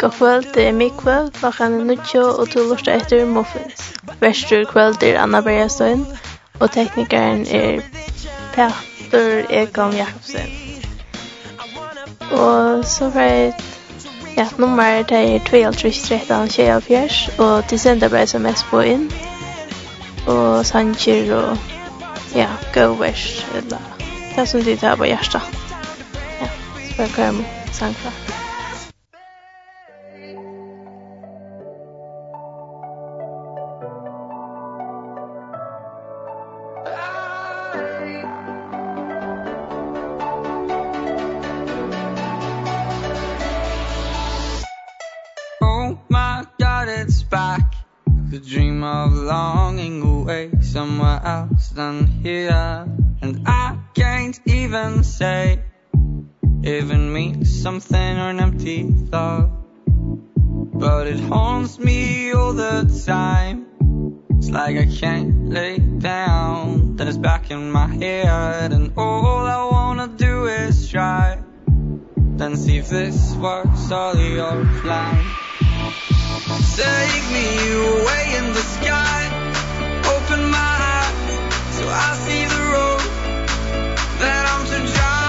God kvöld, det er mig kvöld, klokkan er nuttjo, og to lortet etter Muffins. Verstur kvöld er Anna Bergastøyen, og teknikeren er Petter Egon Jakobsen. Og så var jeg, ja, nummer det er 2213 og til sender bare sms på inn, og sanger og, ja, go vers, eller, det som de tar på hjertet. Ja, så var jeg kvar med sangklart. somewhere else than here. And I can't even say Even means something or an empty thought. But it haunts me all the time. It's like I can't lay down. Then it's back in my head. And all I wanna do is try. Then see if this works all your plan Take me away in the sky. So I see the road that I'm to drive.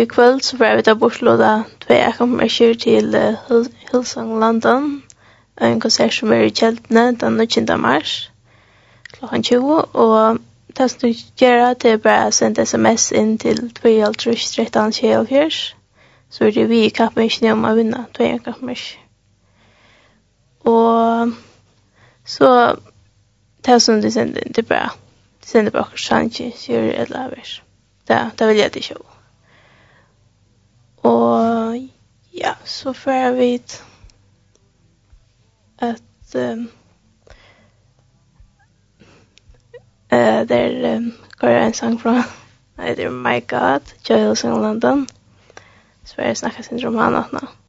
i kvöld så var vi da bortlåda två kommerser till uh, Hillsong London. En konsert som er i Kjeltene den 19. mars klokken 20. og det som du gör det er bare å sende sms inn til 2.13.24 Så er det vi i kappmersen om att vinna två kappmersen. og så det som du sender inn det er bare du sender bare kanske, så gör det eller Det, det vill jag inte köpa. Og ja, så får jeg vite at um, uh, der um, går jeg en sang fra Nei, det er My God, Joel London. Så får jeg snakke sin roman at nå.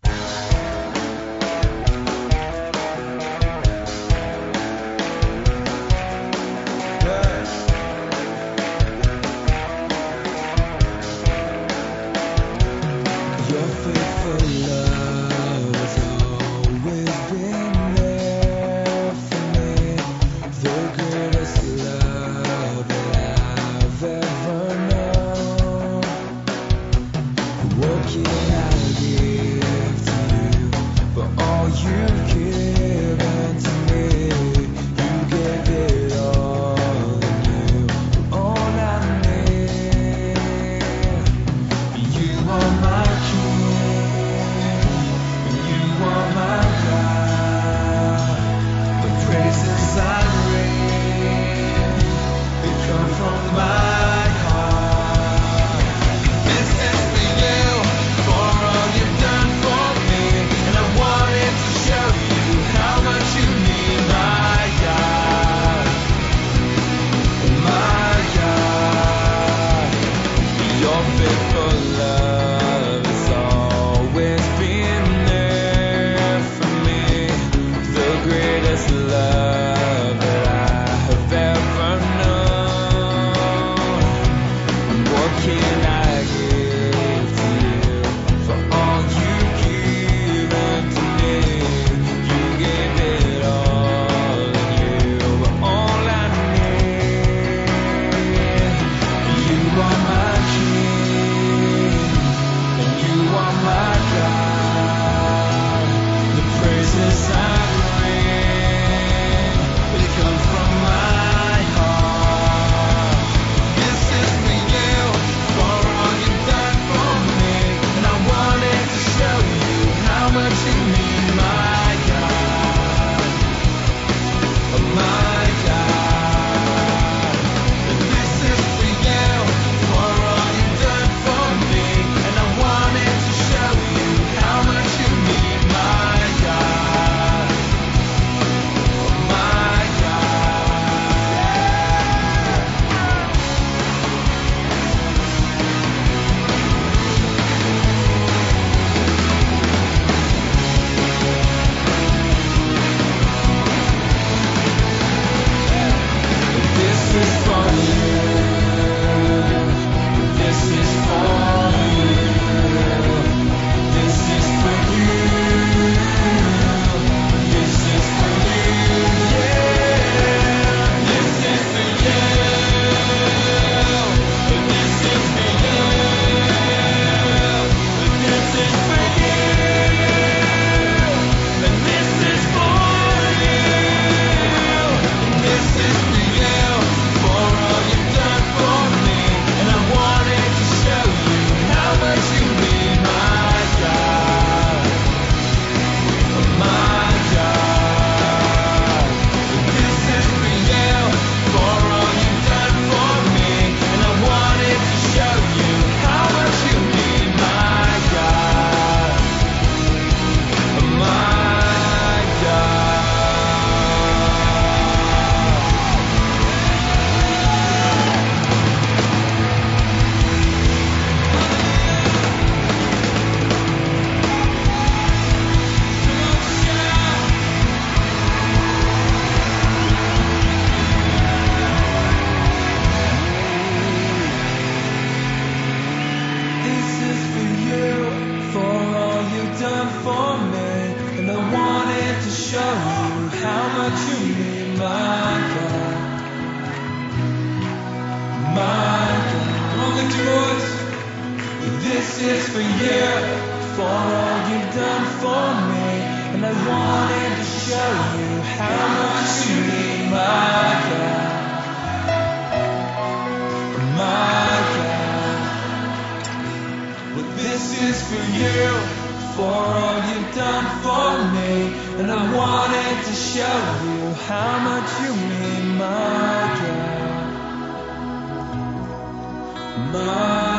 is for you For all you've done for me. And I wanted to show you how much you mean my God. My God. But this is for you For all you've done for me. And I wanted to show you how much you mean my God. My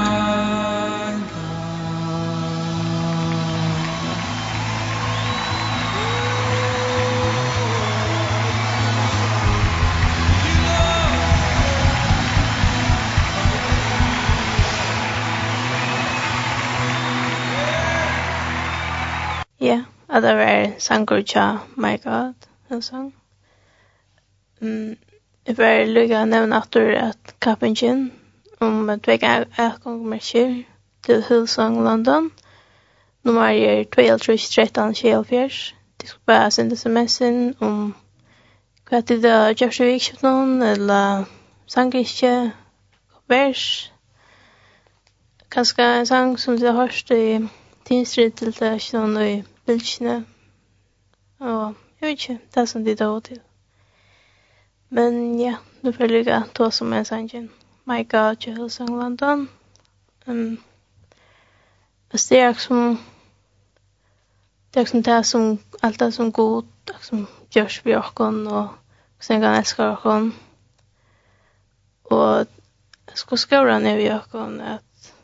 at det var sanger tja My God, en sang. Mm, jeg var lykka å nevne at du at kappingen om at vi kan avgangmerker til Hillsong London. Nummer er 12-13-24. Det skal bare sende sms-en om hva er det har gjort seg vikskipt noen, eller sanger ikke, vers. Kanskje en sang som du har hørt i tinsrid til det er ikke noen bylgjene, og jeg vet ikke, det er som de døde til. Men ja, du får lykke til som er sangen. My God, til Jehoshang London. Um, og det er som det er som det er som alt er som god, det er som gjørs vi åkken, og sen kan elsker åkken. Og jeg skal skrive ned i åkken at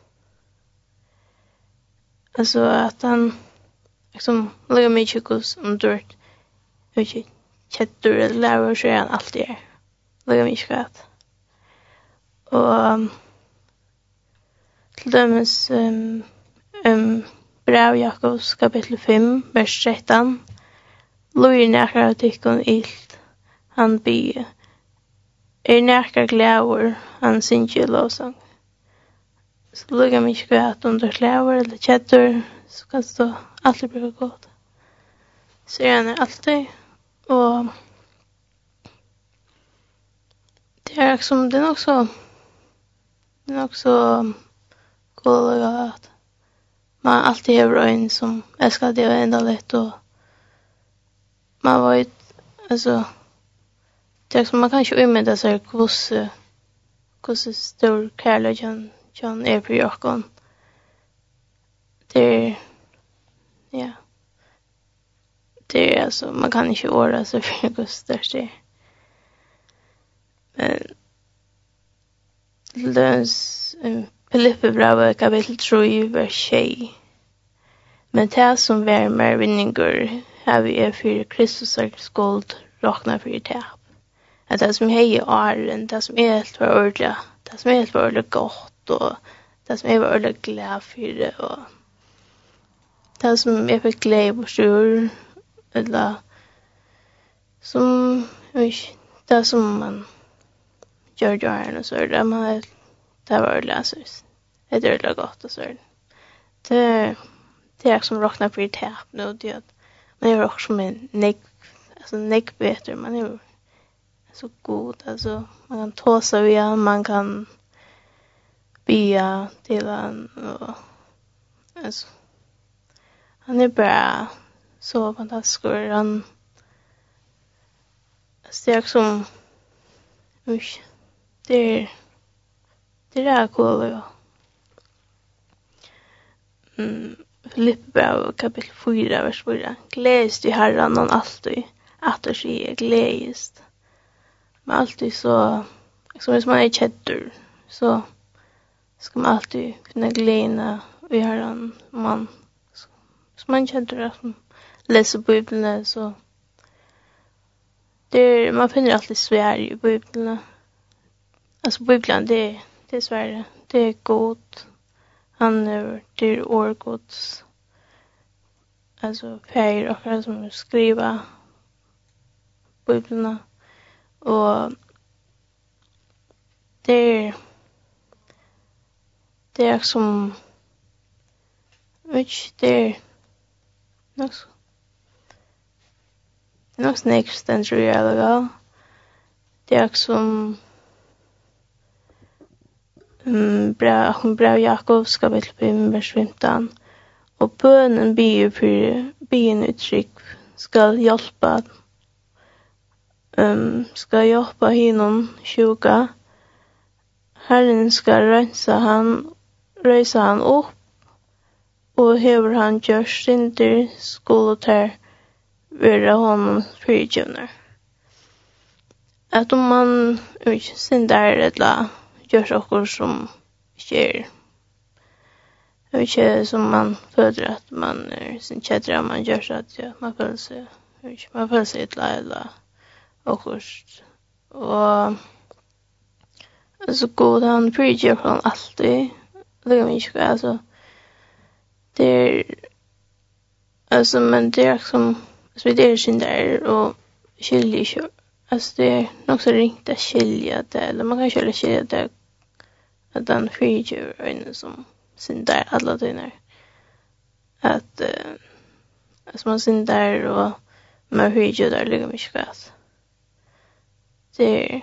altså at han liksom lägga mig chikus om dört. Jag vet inte. Chettur eller lärare så är han alltid här. Lägga mig skratt. Och till dömes um, um, brev Jakobs kapitel 5, vers 13. Lui näkar av tykkon ilt. Han by. Er näkar glävor. Han synkje lovsang. Så lukka mig skratt under glävor eller chettur så kan det stå alltid bli godt. Så jag är alltid och det är liksom den också den också god at man alltid har en som älskar det enda ända lätt och man var ju alltså det är som man kan ju inte så här hur hur stor kärleken kan är på jag det är ja. Det är alltså, man kan inte åra så för hur störst det är. Men löns um, Filippe Bravo kapitel 3 vers 6. Men det som värmer vinningar har vi er för Kristus skuld råkna för det. At det som hei i åren, det som er helt för ordentlig, det som er helt för ordentlig godt, og det som er är ordentlig glad for det och det som jeg fikk glede på sjur, eller som, det som man gjør det her og så er det, men det var jo løsvis. Det er jo godt og så er det. Det, det er som råkner på i tap nå, det er man gjør også med negg, altså negg bedre, man er så god, altså man kan ta seg via, man kan bia til han, og altså, han är bara så fantastisk. Han steg som usch, det är det är cool. Ja. Mm, Filippe kapitel 4, vers 4. Glädjest i herran han alltid, att du sker glädjest. Men alltid så, som om man är kättur, så ska man alltid finna glädjena i herran man som man kjenner at man leser Bibelene, så det man finner alltid svär i Bibeln. Alltså Bibeln det det är svär, det är gott. Han är det är årgods. Alltså färger och som skriva Bibeln och det är det är som vet det är nok så. Nok snakk stendur tror alle Det er som um, bra, hun bra Jakob skal vi til byen vers 15. Og bønnen byr for byen uttrykk skal hjelpe um, skal hjelpe hinnom sjuka. Herren skal rensa han, røysa han opp og hever han gjørt synder skulu tær være honom fyrigjevnar. At om man ikkje syndar etla gjørs okkur som ikkje er Og ikke som man føler at man er sin kjedre, man gjør så at ja, man føler seg, ikke, man føler seg ytla eller okkurst. Og så god han prigjer for han alltid, det kan vi ikke, altså, det er alltså men det är som vi det sin der och skiljer ikke alltså det är nok så ringt å skilje det eller man kan skilja skilje det att den skiljer en som synder alla dina att eh, alltså man synder och man skiljer där ligger mycket gas det är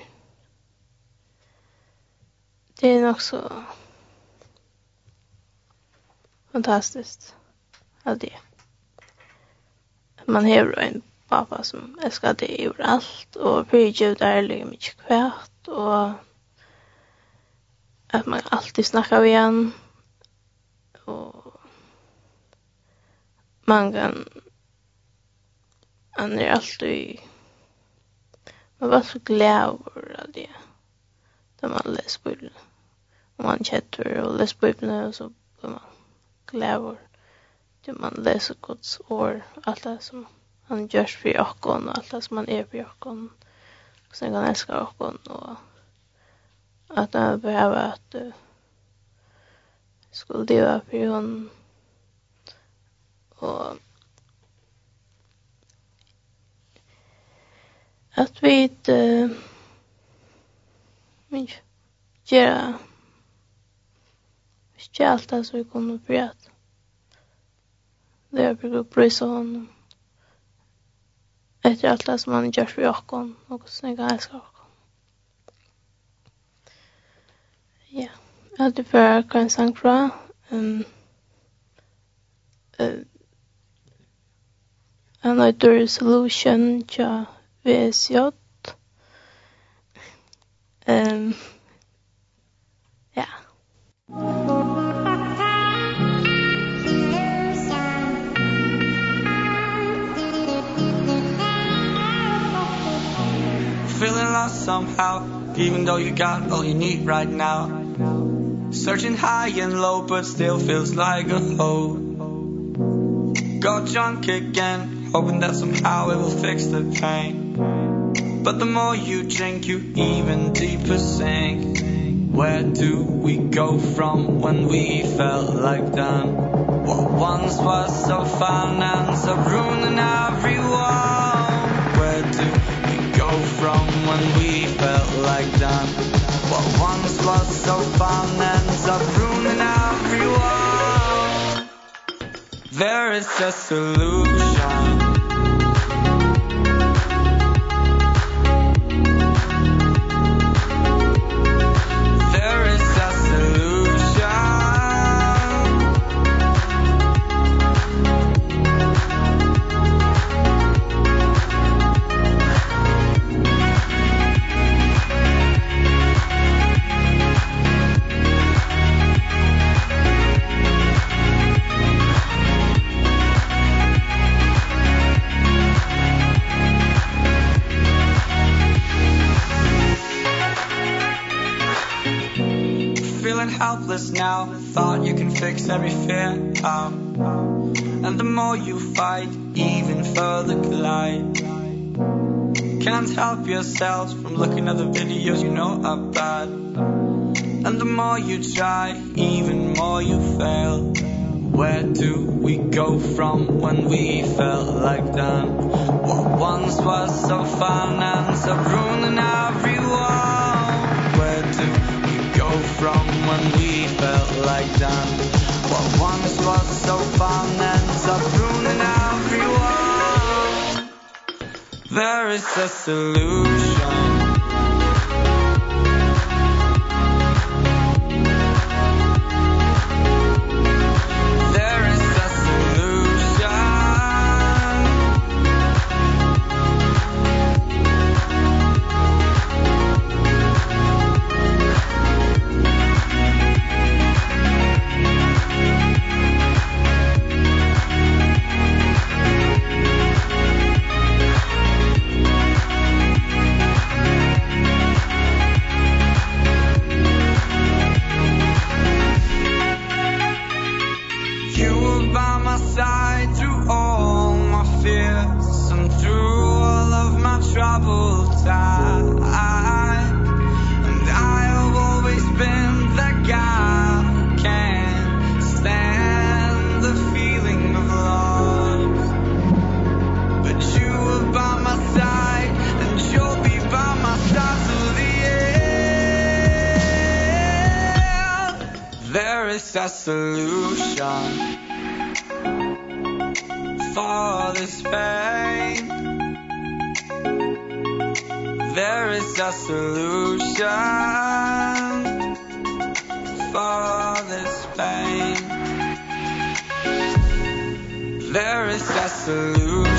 det är nog så fantastiskt. Allt det. Man har en pappa som älskar det allt och förgjut där ligger mycket kvärt och att man alltid snackar med han och man kan han är alltid man var så glad över det när man läser Bibeln och man chattar och läser Bibeln och så blir man glæver. Du man leser Guds ord, alt det som han gjør for jokken, og alt det som han er for jokken, Og sen kan han elske jokken, og at han behøver at du skulle leva for hon. Og at vi uh, gera Ikke alt det som vi kunne prate. Det er bruker å bryse honom. Etter alt det som han gjør for jokken, og hvordan jeg kan elske jokken. Ja, jeg hadde før hva en sang fra. Um, uh, han har dør solution til VSJ. Um, ja. Yeah. Feeling lost somehow Even though you got all you need right now. Searching high and low But still feels like a hole. Got drunk again Hoping that somehow it will fix the pain. But the more you drink You even deeper sink. Where do we go from when we felt like done? What once was so fun and so ruining everyone Where do we go from when we felt like done? What once was so fun and so ruining everyone There is a solution helpless now. Thought you can fix every fear. Um, And the more you fight Even further collide Can't help yourself From looking at the videos you know are bad. And the more you try Even more you fail. Where do we go from when we felt like done? What once was so fun and so ruining everyone. Where do go from when we felt like done. What once was so fun ends up ruining everyone. There is a solution. a solution for this pain There is a solution. For this pain There is a solution.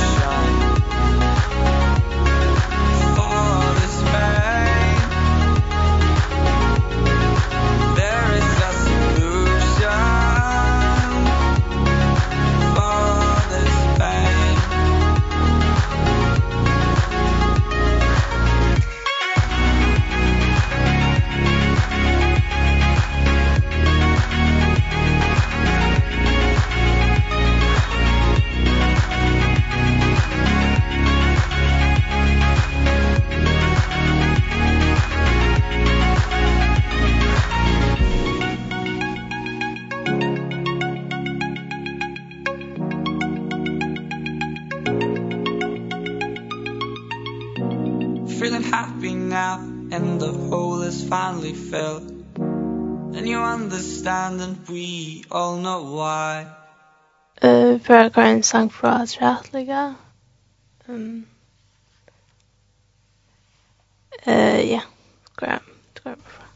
we all know why. Uh, Bergeren sang fra Trætliga. Um, uh, yeah. Graham, Graham fra.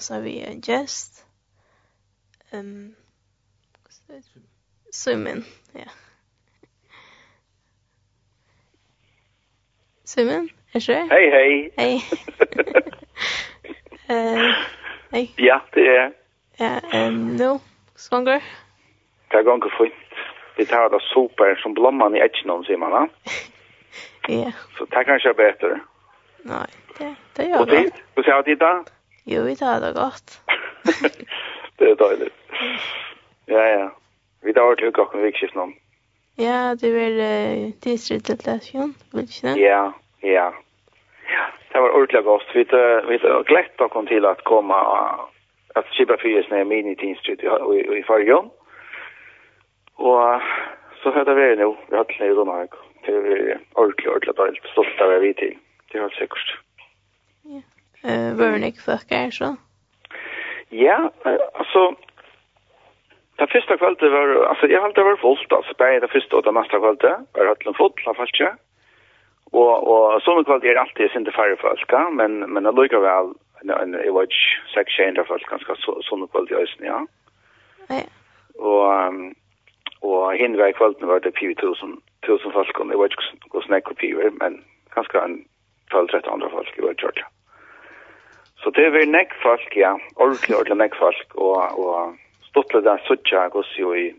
dansa vi en gest. Um, Simon, ja. Simon, er det? Hei, hei. Hei. uh, hei. Ja, det er. Ja, um, nu, skonger. Det er ikke fint. Vi tar det super som blomman i etjenom, sier man, ja. ja. Så det er kanskje bedre. Nei, det, det gjør det. Og tid, hvordan har du tid da? Jo, vi tar det godt. det er deilig. Ja, ja. Vi tar vært hukk akkurat vikskift nå. Ja, det var uh, tidsrett til lesjon, vil ikke det? Ja, ja. Ja, det var ordentlig godt. Vi tar vi tar glett akkurat til at komme at Kibra Fyres er min i tidsrett i fargen. Og så høyde vi nå, vi hadde ned i Danmark. Det er ordentlig, ordentlig deilig. Stolt av å vi til. Det er helt sikkert. Ja eh vörnig fuckar så. Ja, alltså Det första kvällen var alltså jag hade varit fullt alltså på det första och det nästa kvällen var det fullt i fast fall inte. Och och som kväll är det alltid inte färre folk, men men det lukar väl en en watch sex change folk ganska så som kväll i ösn, ja. Ja. Och och hinväg kvällen var det 4000 tusen folk och det var ju något snack kopior men ganska en 12 13 andra folk i Georgia. Så det er nekk folk, ja. Ordentlig, ordentlig nekk folk. Og, og stortlig der suttja gos jo i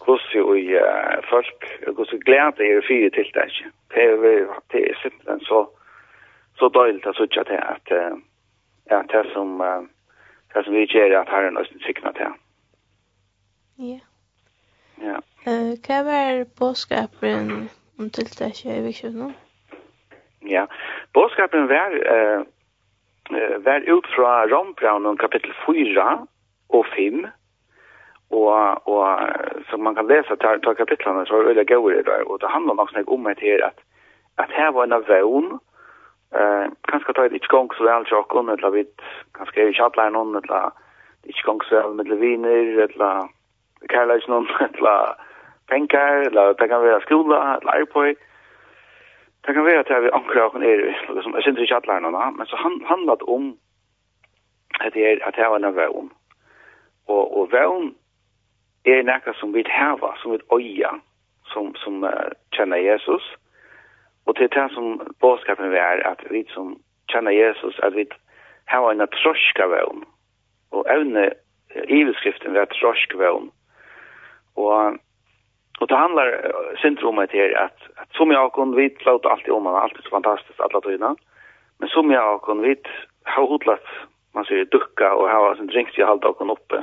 gos jo i uh, folk, gos jo glede er fire til det ikke. Det er, det er simpelthen så, så døylt at suttja til at uh, ja, det som uh, det som vi gjør at herren er sikna til. Ja. Ja. Uh, hva var påskapen om tiltak i vikskjøpene? Ja, bådskaperen var... Uh, var ut fra Rombraunen kapittel 4 og 5, og, og som man kan lese til, til kapitlene så er det veldig gøyere der, og det handler nok om et her at, at her var en av eh, kanskje ta et ikke gong så vel til åkken, eller vi kanskje er ikke alle noen, eller ikke gong så vel med leviner, eller kærleis noen, eller penger, eller det kan være skola, eller arbeid, Det kan være at vi anker av er i som jeg synes ikke at er men så han, handlet om at det er at det var en vevn. Og, og vevn er noe som vi hava, som vi øya, som, som uh, kjenner Jesus. Og til det som bådskapen er at vi som kjenner Jesus, at vi hava en troska vevn. Og evne, iverskriften er trosk vevn. Og Och det handlar syndromet här att, att som jag kan vi låter alltid om man är alltid så fantastiskt alla tiden. Men som jag kan vi har hodlat man ser dukka och har sin drinks i halda oppe. uppe.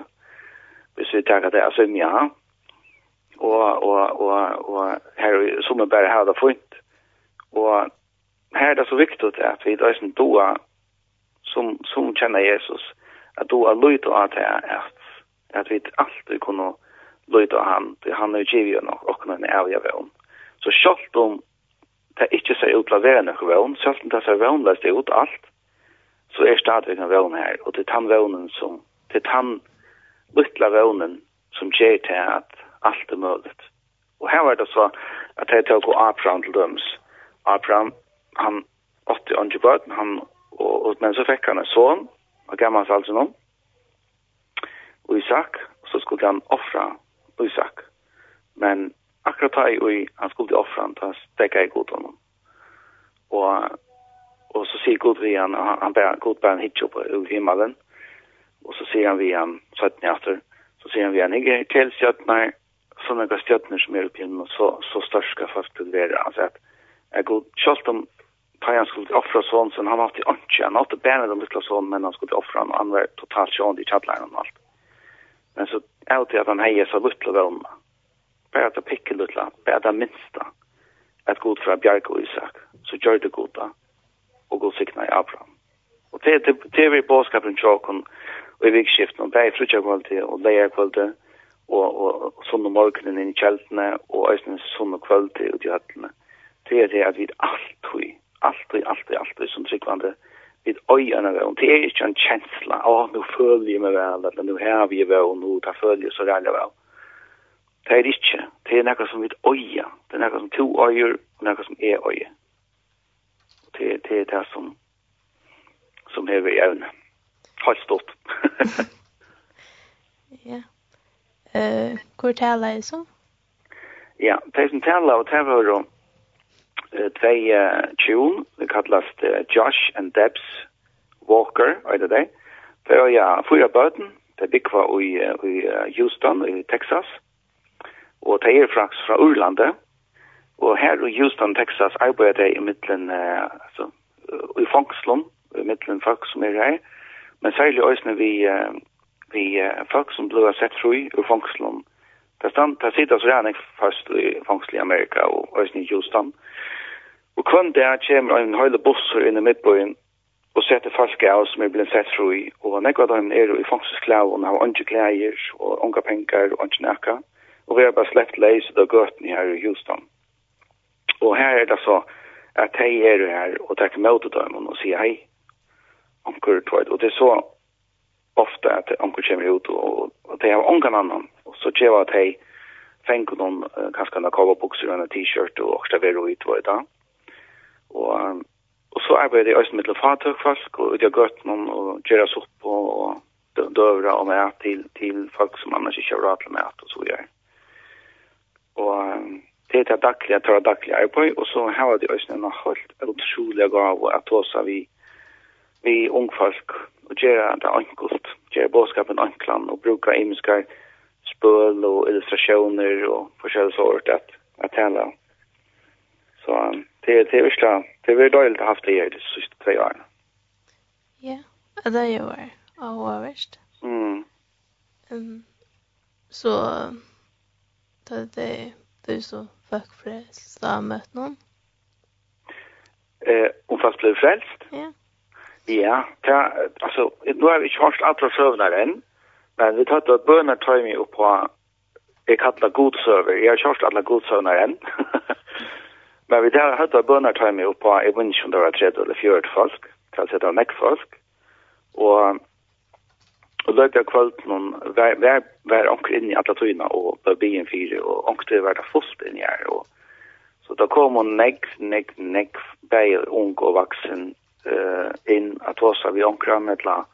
Vi ser tackar det alltså ja. Och och och och här som är bare här det fint. Och här er det så viktigt att vi då sen doa, som som känner Jesus att doa är og att at, att vi alltid kunna løyt av han, han er jo givet nok, og han er ærlig av vevn. Så selv om det ikke ser ut til å være noe vevn, selv om det ser vevnløst ut alt, så er stadig en vevn her, og det er den vevnen som, det er den lytla vevnen som gjør til at alt er mulig. Og her var det så at jeg tok Abraham til døms. Abraham, han åtte åndje bøten, han, og, og, men så fikk han en sånn, og gammans altså noen, og Isak, så skulle han offra Isak. Men akkurat da jeg han skulle offre han, da stekket jeg god honom. Og, og så sier god vi han, han, han bærer god ber han hitje opp i himmelen. Og så sier han vi han, søttene etter, så sier han vi han, ikke til søttene, sånne av stjøttene som er oppe hjemme, så, så størst skal fast til være. Han sier at jeg god, selv om da han skulle offre sånn, så han alltid ønsker, han alltid bærer om litt sånn, men han skulle offre han, og han var totalt sjående i kjattleren og alt. Men så er det at han heier så luttla vågna. Bara att picka luttla, at det minsta. Att god fra Bjarke og Isak. Så gjør det goda. og god sikna i Abraham. Og det er vi bådskapen tjocken og i vikskiften. og det är frutjagkvalitet och lejarkvalitet og og sunn morgenen inn i kjeltene, og øyne sunn og kvöldi út í hallna. Det er det at vi alltid, alltid, alltid, alltid, som tryggvande vid öjarna där. Det er ikke en känsla. Ja, nå føler jeg meg vel, Eller nå har vi vel, og nå tar följer så där vel. Det er ikke. Det er noe som vid øye. Det er noe som to öjor. og noe som er øye. Det, det er det som som är vid evne. Helt stort. ja. Eh, uh, hur talar det som? Ja, det som talar och talar om tvei tjun, det kallas Josh and Debs Walker, er det det? Det er ja, fyra bøten, det er var i, i Houston, i Texas, og det er fraks fra Urlande, og her i Houston, Texas, arbeider jeg i mittlen, altså, i fangslom, i mittlen folk som er her, men særlig òsne vi, vi folk som blir sett fru i fangslom, Det stand, det sitter så gjerne fast i fangsel i Amerika og Øysten i Houston. Og kvann der kommer en høyde busser inn i midtbøyen og setter folk av som er blitt sett fru i. Og nekva dem er i fangselsklæv og har ikke klæger og unge penger og ikke nækka. Og vi har bare slett leis av gøtene her i Houston. Og her er det så at hei er her og tar til møte dem og sier hei. Anker, og det er så ofta at onkel kommer ut og og det har onkel annan. Og så ger at att hej fänka någon uh, kanske några cowboyboxer och en t-shirt och också vara ut vad det och og så arbetar jag med lufata folk och jag gött någon och göra sopp och, og døvra og med til til folk som annars inte har råd med att og så gör och det er det dagliga, tar daglige arbeid, og så har de også en helt utrolig gav at også vi vi ungfolk og gjøre det enkelt, gjøre bådskapen enklan og bruke imiskar spøl og illustrasjoner og forskjellige sort at, at tale. Så um, det, det er virkelig, det er virkelig å ha haft det her de siste tre årene. Ja, yeah, det er jo og hva verst. Mm. Um, så, det, er det du så fuck frelst, da møtt noen. Eh, om fast ble frelst? Ja. Yeah. Ja, ta, altså, nu har vi ikke hørt alle søvner enn, men vi tatt at bønner tar mig opp på, jeg kallar god godsøver, jeg har ikke hørt alle godsøvner enn, men vi tar hatt at bønner tar meg opp på, jeg vet ikke om det var tredje eller fjørt folk, til å sette nekk folk, og og løyde kvöld noen vær, vær, vær onker inn i alle tøyna og på byen fire og onker var det fullt inn i her og så da kom hun negg, negg, negg bæg ung og vaksen eh in att oss vi omkring med la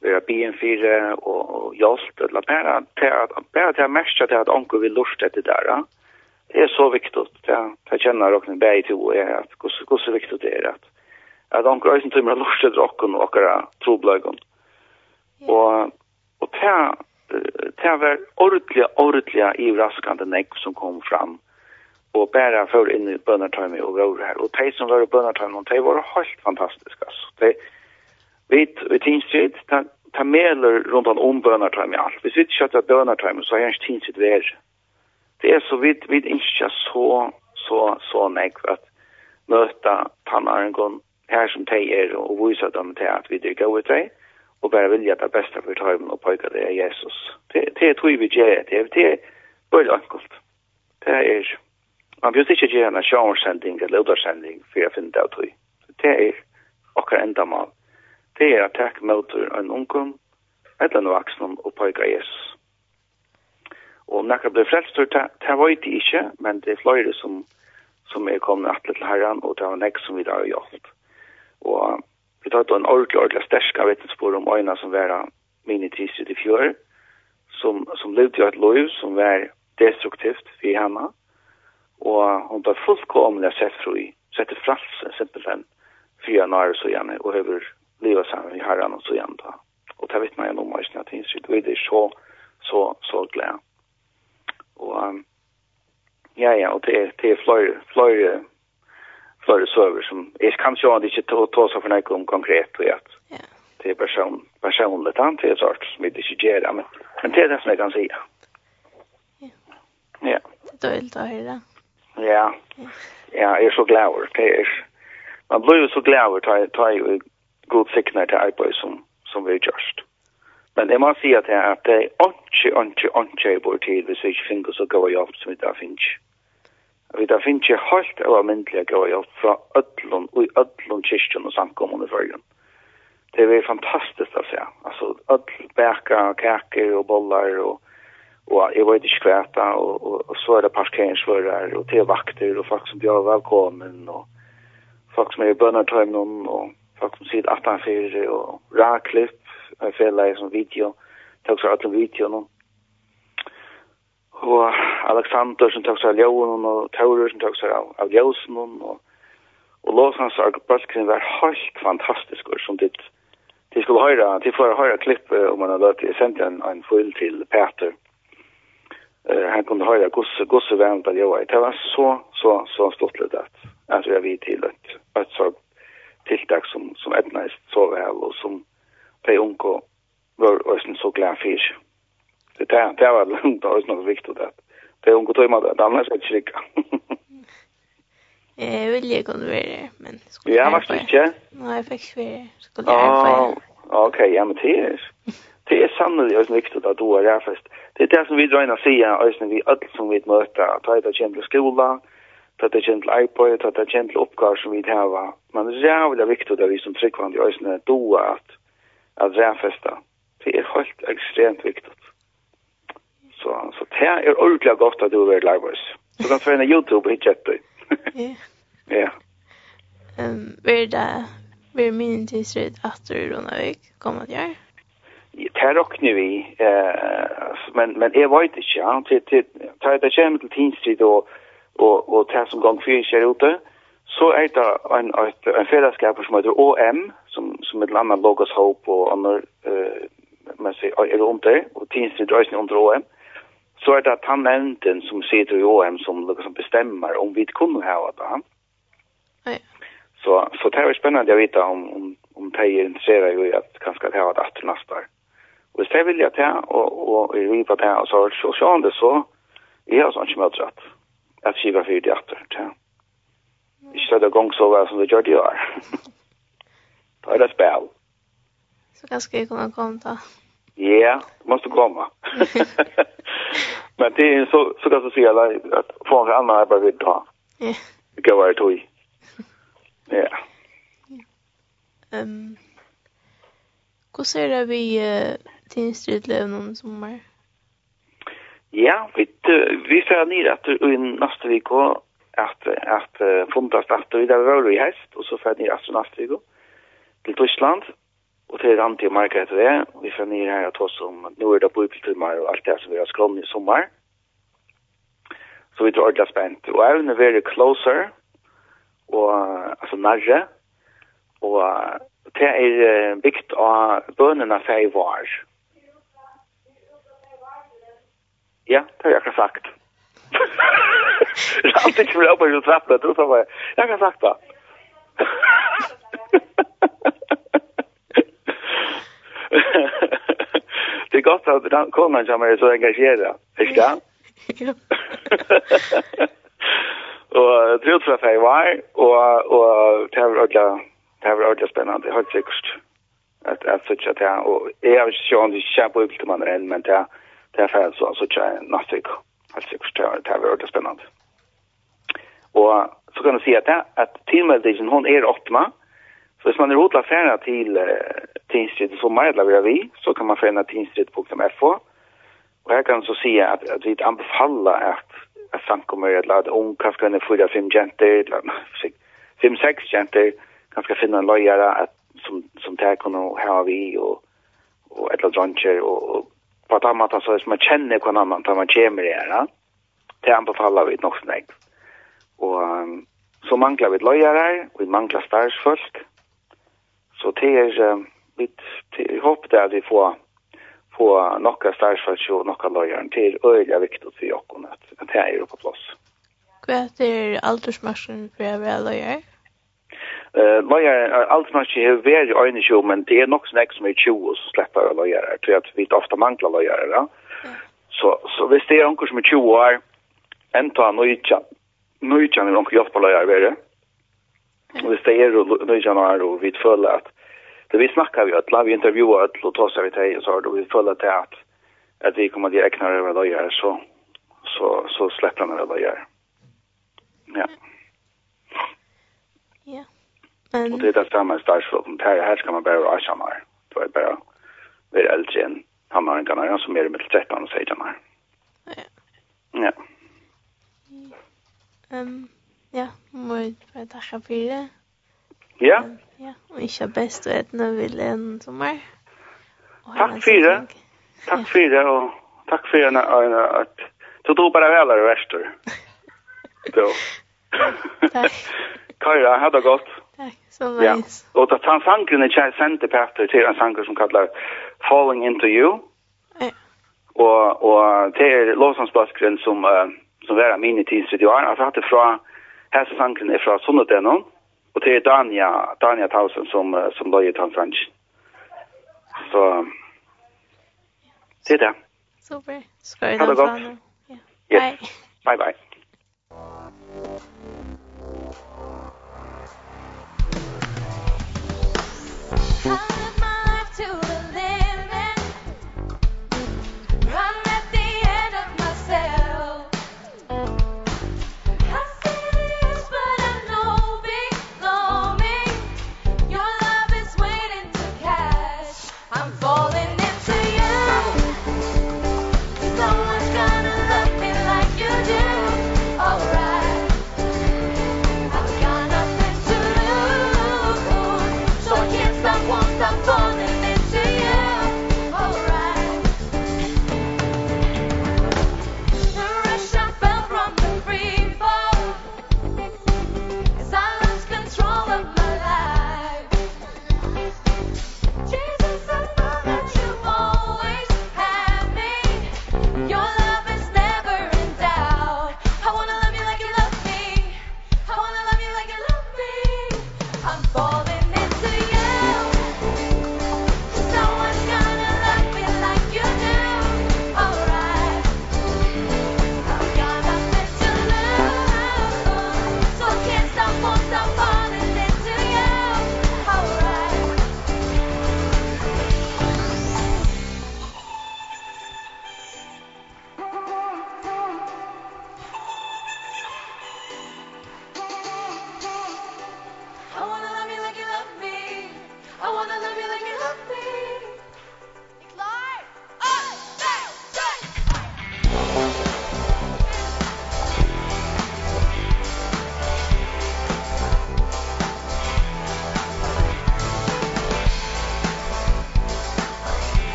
vera bien fyra och jost eller bara att bara att märka det att onkel vill lust det där. Det är så viktigt. Det det känner och bäj till och är att hur hur viktigt det är att att onkel är inte mer lust det och och några troblögon. Och och det det var ordentligt i överraskande näck som kom fram. Eh og bare för in i bönartime och var här och de som var i bönartime de var helt fantastiske. alltså de vi vi tinstrid ta ta meler runt om bönartime Hvis vi sitter kjøtter att bönartime så är inte tinstrid vær. det är så vidt vid inte så så så näck att möta tannarengon här som de är och visa dem til att vi er gode ut dig och bara vilja det bästa for tajmen och pojka det är Jesus. Det, det tror vi gjør, det. Det är bara enkelt. Det är man bjør ikke gjerne en sjånsending eller udarsending for jeg finner det av tog. Det er okkar enda mal. Det er at takk møter en ungdom, eller en vaksen og pøyga Jesus. Og om nekka blir frelst, det var det ikke, men det er flere som, som er kommet atle til herren, og det var nek som vi da har gjort. Og vi tar en ordentlig, ordentlig sterska vittnesbord om øyna som var mine tidsid i fjør, som, som levde jo et lov som var destruktivt for henne, og hon tar fullkomlig sett fru fri, sette frals, simpelthen, fyra nare så gjerne, og høver livet sammen i herren og så gjerne da. Og det vet man jo om eisen at hinsitt, og det er så, så, så glede. Og, um, ja, ja, og det er, det er flere, flere, flere søver som, jeg kan se at jo ikke ta, ta seg for noe om konkret, og at yeah. det er person, personligt, det er sort som vi ikke gjør, men, men det er det som jeg kan si. Ja. Ja. Det er døylt å høre. Ja. Ja, ja, jeg er så glad. over. Det er, man blir jo så glad over at ta tar god sikner til arbeid som, som vi gjørst. Men jeg må si at det er at det er ikke, ikke, ikke i vår tid hvis vi ikke finner så god jobb som vi da finner. Vi da finner ikke helt av myndelige god jobb fra ødlån og i ødlån kyrkjen og samkommende følgen. Det er fantastisk å se. Altså, ødl, bæker, kaker og boller og og jeg vet ikke hva det, og, og, og så er det parkeringsfører, og til vakter, og folk som bjør velkommen, og folk som er i bønnertøymen, og folk som sitter at han fyrer, og raklipp, en fjellig som video, tok seg alle videoene. Og Alexander som tok seg av ljøen, og Taurer som tok seg av, av ljøsen, og, og låsens arbeidskrinn var helt fantastisk, og som ditt, de skulle høre, de får høre klippet om man har løpt, jeg sendte en, en full til Peter, eh han kunde höra gosse gosse värmt att jag det var så så så stort det att alltså jag vet till att att så tilltag som som ett nice så väl och som pe unko var ösen så glad fisk det där det var långt och något viktigt att pe unko tog med det annars är det Eh, vill jag kunna vara, men skulle jag Ja, varst du inte? Nej, jag fick vara. Skulle jag vara. Okej, ja, men det det er sannelig også viktig at du är räfest. Det er det som vi drar in att säga också vi öll som vi møter, at det er kjent til skola, at det er kjent til arbete, at det er kjent til oppgaver som vi har. Men det er jævlig viktig at vi som tryggvande också då att, at räfesta. Det er helt ekstremt viktig. Så, så det er ordentlig godt at du er lärvås. Så kan du förena Youtube og hitta det. Ja. Ja. Um, vil det? vil min tidsrätt at du runda vik? Kommer til göra? tar och nu vi eh men men är vet inte ja till till tar det hem till Tinstrid och och och tar som gång för sig ute så är det en en, en fällskap som heter OM som som ett annat logos hope och andra eh man säger är det under och Tinstrid är under OM så är det att han nämnden som sitter i OM som liksom bestämmer om vi kunde ha det. Ja. Så så det är spännande att veta om om om de intresserar ju i att kanske ta det efter nästa år hvis jeg vilja til, og, og jeg vil riva det, og så er det sosiale, så jeg har sånn ikke møtrett. Jeg skiva fyrt det etter. til. Ikke så det gong så vel som det gjør det gjør. Da er det spil. Så kanskje jeg kunne komme da. Ja, du måste komma. Men det är så, så kan jag säga att få en annan arbete vid ta. Ja. Det kan vara tog. Ja. Ehm. Um, Hur ser det vi tjenester lever løvnene sommer? Ja, vi, vi ser nere at i neste vik at, at fundet starter vi der var i häst og så fer nere at neste vik til Tyskland, og til Randi og Margaret og jeg, vi fer nere her at oss om nå er det bøybeltimer og alt det som vi har skrivit i sommer. Så vi tror ordentlig spent. Og jeg vil være closer, og altså nærre, og det er bygd av bønene for jeg var. Ja, det har jeg ikke sagt. Jeg har alltid ikke vært oppe i trappen, du sa bare, jeg. Har sagt det. det er godt at den konen kommer så engasjeret, ikke det? Ja. og trutreff jeg var, og, og det var ordentlig, det var ordentlig spennende, helt sikkert. At, at sikkert, ja. Og jeg har ikke sjående kjempe ut til man er men det er det er ferdig så, så ikke jeg ikke, helt sikkert, det er veldig spennende. Og så kan jeg si at, det, at tilmeldingen, hun er åttma, så hvis man er hodla ferdig til uh, Tinstrid i sommer, eller vi er vi, så kan man ferdig til tinstrid.fo, og her kan jeg så si at, at vi anbefaler at at samkommer eller at ung kanskje en fyra fem jenter eller fem seks jenter. Kanskje finne en løyere at som som tar kunne ha vi og og et eller annet dronjer og, og på ett annat sätt så man känner någon annan när man kommer här. Ja? Det anbefaler vi nog snägg. Och um, så manglar vi lojare, vi manglar starsfolk. Så det är um, vi det där vi får få några starsfolk och några lojare. Det är öjliga viktigt för Jokon att det här är på plats. Vad är aldersmarschen för att vara lojare? Eh, lojer allt match är väldigt öjne show men det är nog snäck som är 20 så släpper lojer till att vi ofta manglar lojer va. Så så visst det är onkel som är 20 år enta nöjtja. Nöjtja är onkel jag på lojer väl. Och visst det är nöjtja när och vi föll att det vi snackar vi att vi intervjuar att låta oss vet hej så då vi föll att att att vi kommer direkt när det lojer så så så släpper man lojer. Ja. Mm. Men... Og det er det samme starsflåten. Her, her skal man bare være kjenner. Det er bare være eldre enn hamnaringene, som er med 13 og 16 år. Ja. Ja. Um, ja, må jeg bare takke for det. Ja. Ja, og ikke best å etne vil en sommer. Takk for det. Takk for det, og takk for det at du tog bare vel det verster. Så. Takk. Kaja, ha det godt så Ja, och det han sangren är sent efter till en sangren som kallar Falling Into You. Ja. Och, och det är lovsangsbaskren som, uh, som var min i tidsvideoen. Alltså det från, här så sangren är från Sunnetenon. Och det är Dania, Dania Tausen som, som låg i sangren. Så det är det. Super. Skoj. Ha det gott. Ja. Yes. Bye. Bye bye. Ha!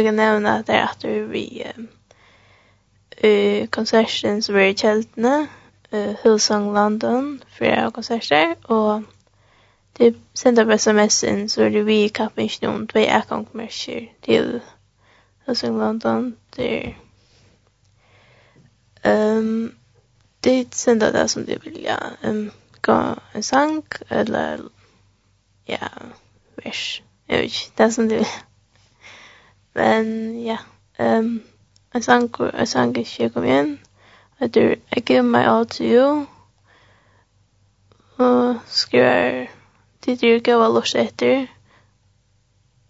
lukka nevna at der atur vi uh, konserten som er i kjeltene, uh, Hillsong London, flere konserter, og det sender på sms'en så er det vi i kappingsjonen, tvei akkongmersker til Hillsong London, der um, det sender det som du de vilja um, gå en sang, eller ja, vers, jeg vet ikke, det som du vilja. Men ja, um, en sang, en sang ikke kom igjen. Jeg tror, I give my all to you. Og skriver tid du ikke var lort etter.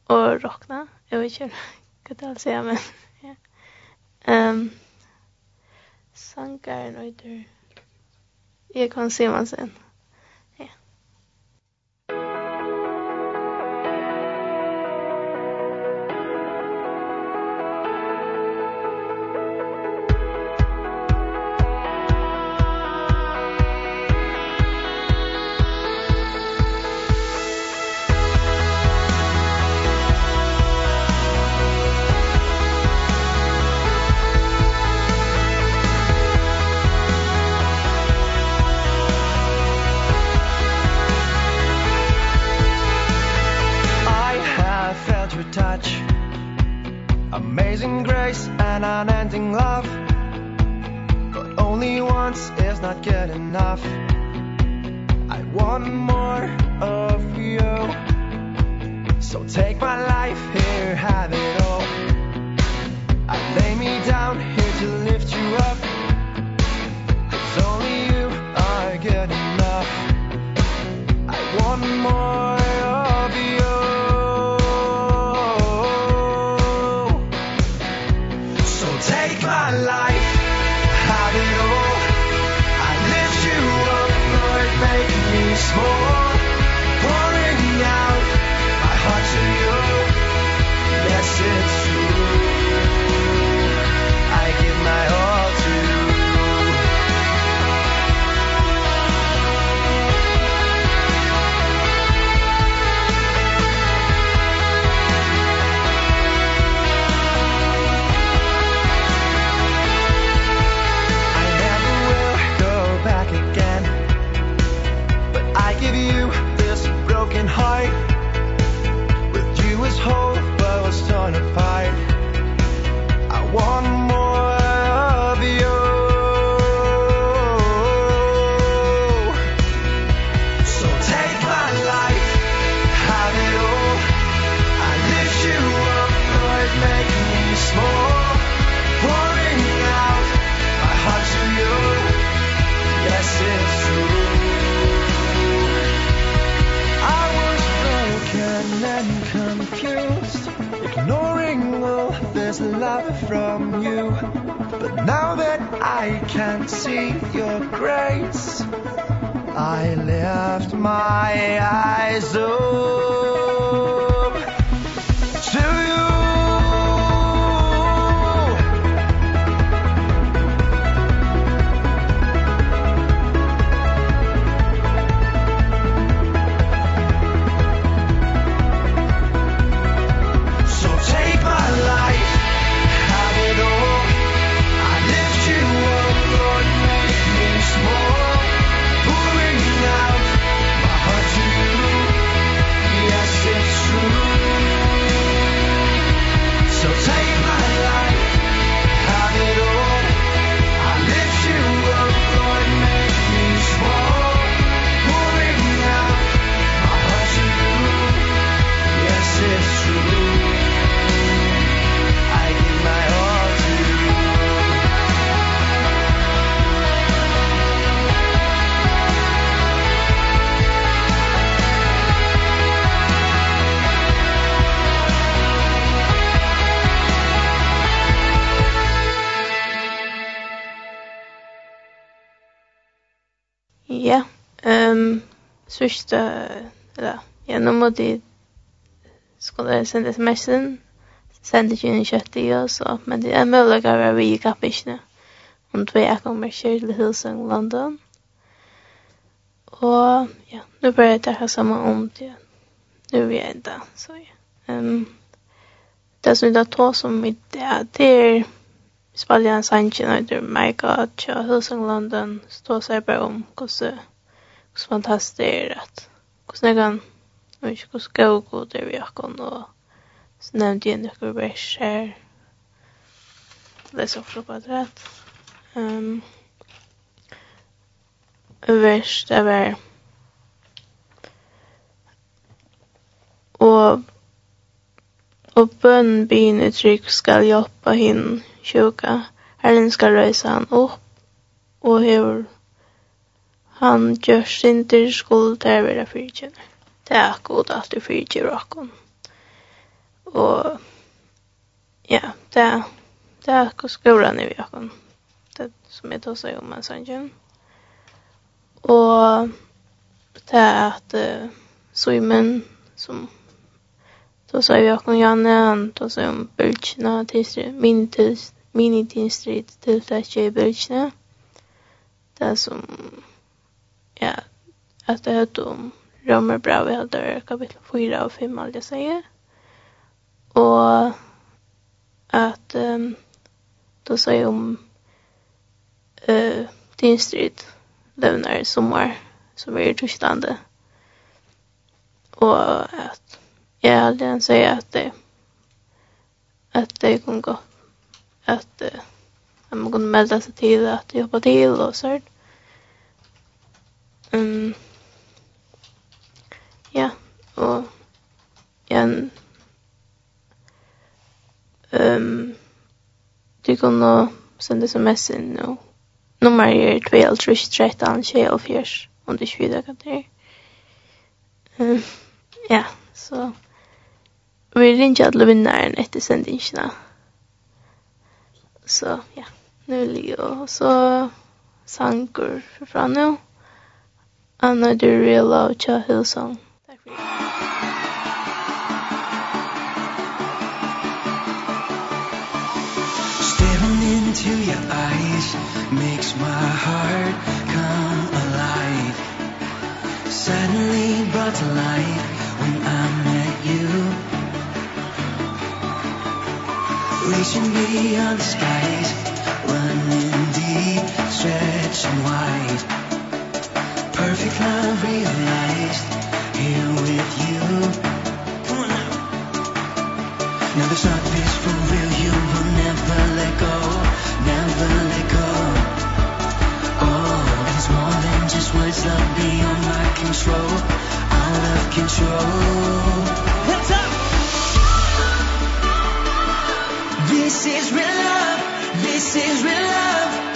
Og råkna. Jeg vet ikke hva det er å si, men ja. Um, Sangaren og jeg tror, jeg kan se man sen. Ja. an unending love. But only once is not good enough. I want more of you. So take my life here, have it all sørste, eller, ja, nå må de skulle sende sms'en, sende ikke inn kjøtt i oss, men det er mulig å være vi i kappisene. om tror jeg kommer til Hilsang, London. Og ja, nå bør jeg tacka sammen om det. Nu er vi enda, så ja. Um, det som jag tar som i det, det spiller en sannsyn, og det er är Mega, och Hilsang, London, står seg bare om hvordan så fantastiskt är att hur jag kan och inte hur ska jag gå där vi har kon och så nämnde jag några vers här det är så floppat rätt um, vers det var och och bön i uttryck ska hjälpa hin sjuka Herren ska röjsa han upp och hur han gjør gör til skuld være vara Det er akkurat at du fyrtjär akkurat. Og ja, det er, det er akkurat skolen i vi rakon. Det som jeg tar seg om en sån tjän. Och det er at uh, Simon som Då sa vi om Janne, han då sa om bulkina, minitistrit, tiltakje i bulkina. Det som ja, att det hörde om Romer bra vi hade kapitel 4 och 5 allt jag säger. Och att um, då sa jag om uh, din strid i sommar som är i Tyskland. Och att jag aldrig en säger att det att det kom gå att uh, man kunde melda sig till att jobba till och sånt. Um, ja, og igjen um, Du kan nå sende sms inn og Nummer er 2.13, 24, om du ikke vet hva det er. Ja, så vi ringer alle vinneren etter sendingene. Så ja, nu ligger og så sanger fra nå. Another Real Love Cha Hillsong. Takk for det. Staring into your eyes makes my heart come alive. Suddenly brought to life when I met you. Reaching beyond the skies, running deep, stretching wide perfect now realized Here with you. Come on now. Now the shot is for real. You will never let go. Never let go. Oh, it's more than just words. Love beyond my control. Out of control. What's up? This is real love. This is real love.